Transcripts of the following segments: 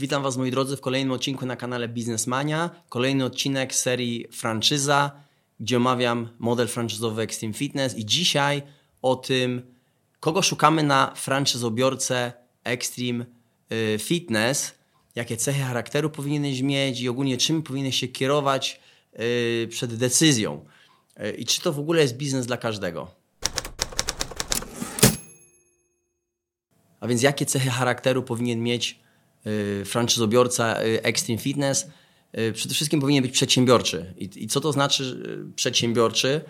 Witam Was moi drodzy w kolejnym odcinku na kanale Biznesmania. Kolejny odcinek serii Franczyza, gdzie omawiam model franczyzowy Extreme Fitness i dzisiaj o tym, kogo szukamy na franczyzobiorcę Extreme y, Fitness, jakie cechy charakteru powinieneś mieć i ogólnie czym powinieneś się kierować y, przed decyzją. Y, I czy to w ogóle jest biznes dla każdego. A więc jakie cechy charakteru powinien mieć y, franczyzobiorca y, Extreme Fitness? Y, przede wszystkim powinien być przedsiębiorczy. I, I, co to znaczy przedsiębiorczy?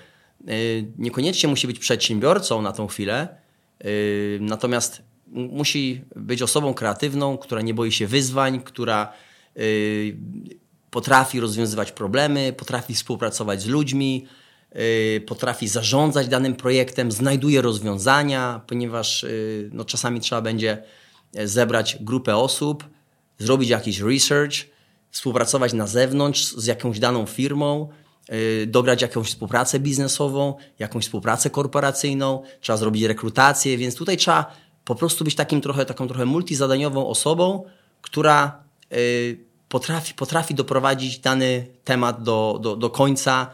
Niekoniecznie musi być przedsiębiorcą na tą chwilę, natomiast musi być osobą kreatywną, która nie boi się wyzwań, która potrafi rozwiązywać problemy, potrafi współpracować z ludźmi, potrafi zarządzać danym projektem, znajduje rozwiązania, ponieważ no, czasami trzeba będzie zebrać grupę osób, zrobić jakiś research, współpracować na zewnątrz z jakąś daną firmą, y, dograć jakąś współpracę biznesową, jakąś współpracę korporacyjną, trzeba zrobić rekrutację, więc tutaj trzeba po prostu być takim trochę, taką trochę multizadaniową osobą, która potrafi, potrafi doprowadzić dany temat do, do, do końca,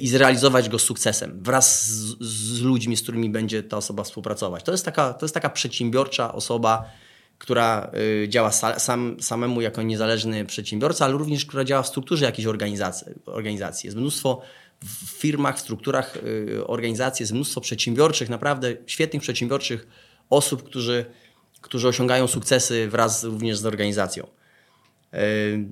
i zrealizować go z sukcesem wraz z, z, ludźmi, z którymi będzie ta osoba współpracować. To jest taka, to jest taka przedsiębiorcza osoba, która y, działa sam, samemu jako niezależny przedsiębiorca, ale również która działa w strukturze jakiejś organizacji. organizacji. Jest mnóstwo w firmach, w strukturach y, organizacji, jest mnóstwo przedsiębiorczych, naprawdę świetnych przedsiębiorczych osób, którzy, którzy osiągają sukcesy wraz również z organizacją. Y,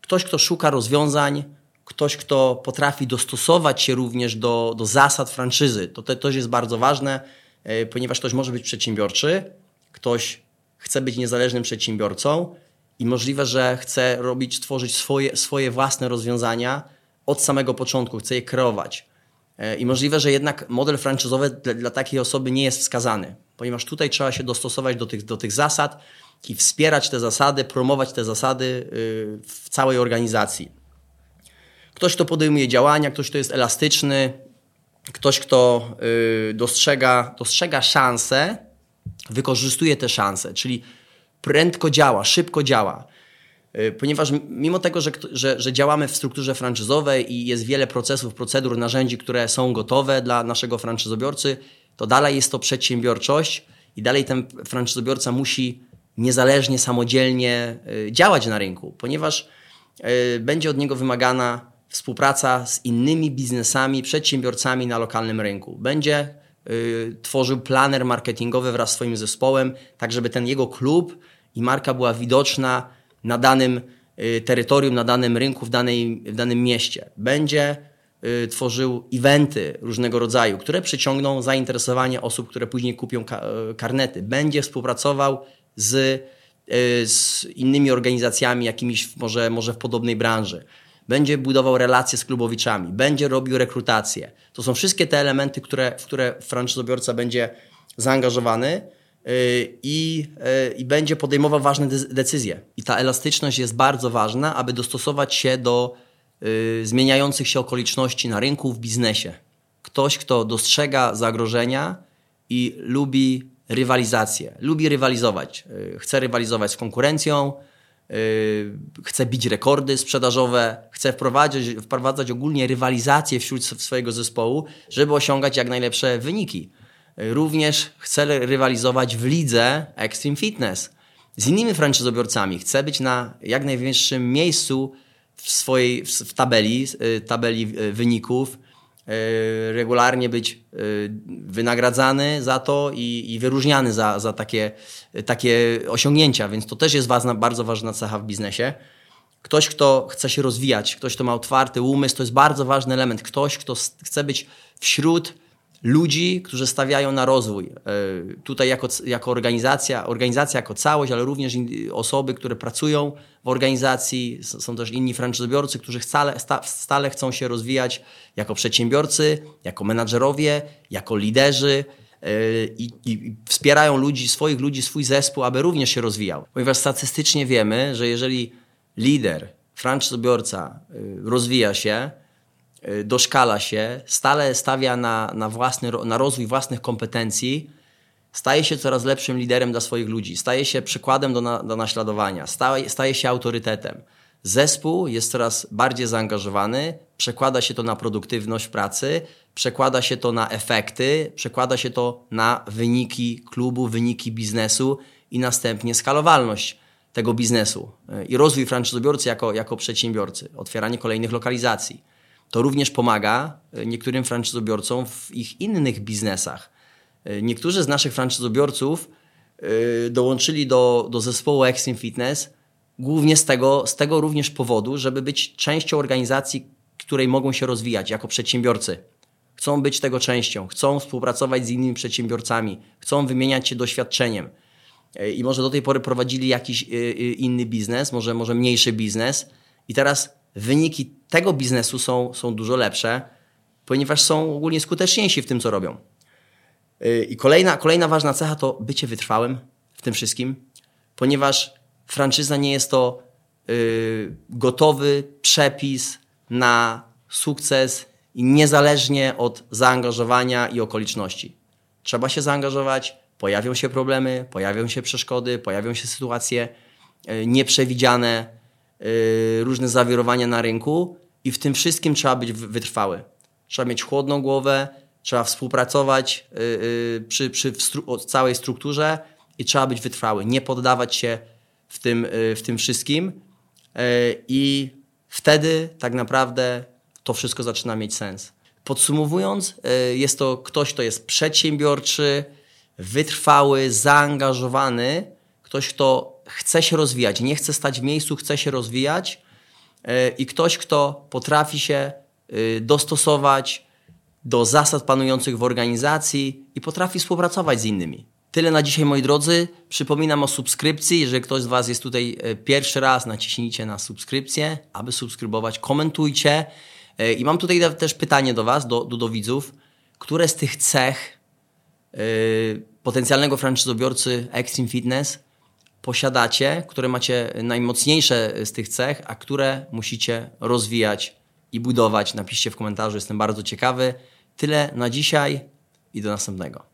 ktoś, kto szuka rozwiązań, ktoś, kto potrafi dostosować się również do, do zasad franczyzy. To też jest bardzo ważne, e, ponieważ ktoś może być przedsiębiorczy, ktoś chce być niezależnym przedsiębiorcą i możliwe, że chce robić, tworzyć swoje, swoje własne rozwiązania od samego początku, chce je kreować. E, I możliwe, że jednak model franczyzowy dla, dla takiej osoby nie jest wskazany, ponieważ tutaj trzeba się dostosować do tych, do tych zasad i wspierać te zasady, promować te zasady y, w całej organizacji. Ktoś, kto podejmuje działania, ktoś, kto jest elastyczny, ktoś, kto yy, dostrzega, dostrzega szanse, wykorzystuje te szanse, czyli prędko działa, szybko działa. Yy, ponieważ mimo tego, że, że, że działamy w strukturze franczyzowej i jest wiele procesów, procedur, narzędzi, które są gotowe dla naszego franczyzobiorcy, to dalej jest to przedsiębiorczość i dalej ten franczyzobiorca musi niezależnie, samodzielnie yy, działać na rynku, ponieważ będzie od niego wymagana współpraca z innymi biznesami, przedsiębiorcami na lokalnym rynku. Będzie y, tworzył planer marketingowy wraz z swoim zespołem, tak żeby ten jego klub i marka była widoczna na danym y, terytorium, na danym rynku, w, danej, w danym mieście. Będzie y, tworzył eventy różnego rodzaju, które przyciągną zainteresowanie osób, które później kupią ka karnety. Będzie współpracował z, z innymi organizacjami, jakimiś może, może w podobnej branży będzie budował relacje z klubowiczami, będzie robił rekrutację. To są wszystkie te elementy, które, w które franczyzobiorca będzie zaangażowany y, i, y, i będzie podejmował ważne decyzje. I ta elastyczność jest bardzo ważna, aby dostosować się do y, zmieniających się okoliczności na rynku, w biznesie. Ktoś, kto dostrzega zagrożenia i lubi rywalizację, lubi rywalizować, chce rywalizować z konkurencją, Yy, chce bić rekordy sprzedażowe, chce wprowadzać, wprowadzać ogólnie rywalizację wśród swojego zespołu, żeby osiągać jak najlepsze wyniki. Yy, również chce rywalizować w lidze Extreme Fitness z innymi franczyzobiorcami. Chce być na jak najwyższym miejscu w swojej w tabeli, yy, tabeli wyników, regularnie być e, wynagradzany za to i, i wyróżniany za, za takie, takie osiągnięcia, więc to też jest ważna, bardzo ważna cecha w biznesie. Ktoś, kto chce się rozwijać, ktoś, kto ma otwarty umysł, to jest bardzo ważny element. Ktoś, kto chce być wśród ludzi, którzy stawiają na rozwój. E, tutaj jako, jako organizacja, organizacja jako całość, ale również osoby, które pracują w organizacji, są też inni franczyzobiorcy, którzy stale, stale chcą się rozwijać jako przedsiębiorcy, jako menadżerowie, jako liderzy e, i, i, wspierają ludzi, swoich ludzi, swój zespół, aby również się rozwijał. Ponieważ statystycznie wiemy, że jeżeli lider, franczyzobiorca e, rozwija się, doszkala się, stale stawia na, na, własny, na rozwój własnych kompetencji, staje się coraz lepszym liderem dla swoich ludzi, staje się przykładem do, na, do naśladowania, staje, staje się autorytetem. Zespół jest coraz bardziej zaangażowany, przekłada się to na produktywność pracy, przekłada się to na efekty, przekłada się to na wyniki klubu, wyniki biznesu i następnie skalowalność tego biznesu e, i rozwój franczyzobiorcy jako, jako przedsiębiorcy, otwieranie kolejnych lokalizacji. To również pomaga e, niektórym franczyzobiorcom w ich innych biznesach. E, niektórzy z naszych franczyzobiorców dołączyli do, do zespołu Extreme Fitness głównie z tego, z tego również powodu, żeby być częścią organizacji, której mogą się rozwijać jako przedsiębiorcy. Chcą być tego częścią, chcą współpracować z innymi przedsiębiorcami, chcą wymieniać się doświadczeniem i może do tej pory prowadzili jakiś inny biznes, może, może mniejszy biznes i teraz wyniki tego biznesu są, są dużo lepsze, ponieważ są ogólnie skuteczniejsi w tym, co robią. Y, I kolejna, kolejna ważna cecha to bycie wytrwałym w tym wszystkim, ponieważ franczyza nie jest to gotowy przepis na sukces i niezależnie od zaangażowania i okoliczności. Trzeba się zaangażować, pojawią się problemy, pojawią się przeszkody, pojawią się sytuacje e, nieprzewidziane, różne zawirowania na rynku i w tym wszystkim trzeba być wytrwały. Trzeba mieć chłodną głowę, trzeba współpracować e, przy, przy całej strukturze i trzeba być wytrwały, nie poddawać się w tym, w tym wszystkim i wtedy tak naprawdę to wszystko zaczyna mieć sens. Podsumowując, jest to ktoś, kto jest przedsiębiorczy, wytrwały, zaangażowany, ktoś, kto chce się rozwijać, nie chce stać w miejscu, chce się rozwijać e, i ktoś, kto potrafi się e, dostosować do zasad panujących w organizacji i potrafi współpracować z innymi. Tyle na dzisiaj, moi drodzy. Przypominam o subskrypcji. Jeżeli ktoś z Was jest tutaj e, pierwszy raz, naciśnijcie na subskrypcję, aby subskrybować. Komentujcie. I mam tutaj też pytanie do Was, do, do, do widzów. Które z tych cech Y, potencjalnego franczyzobiorcy Extreme Fitness posiadacie, które macie najmocniejsze z tych cech, a które musicie rozwijać i budować. Napiszcie w komentarzu, jestem bardzo ciekawy. Tyle na dzisiaj i do następnego.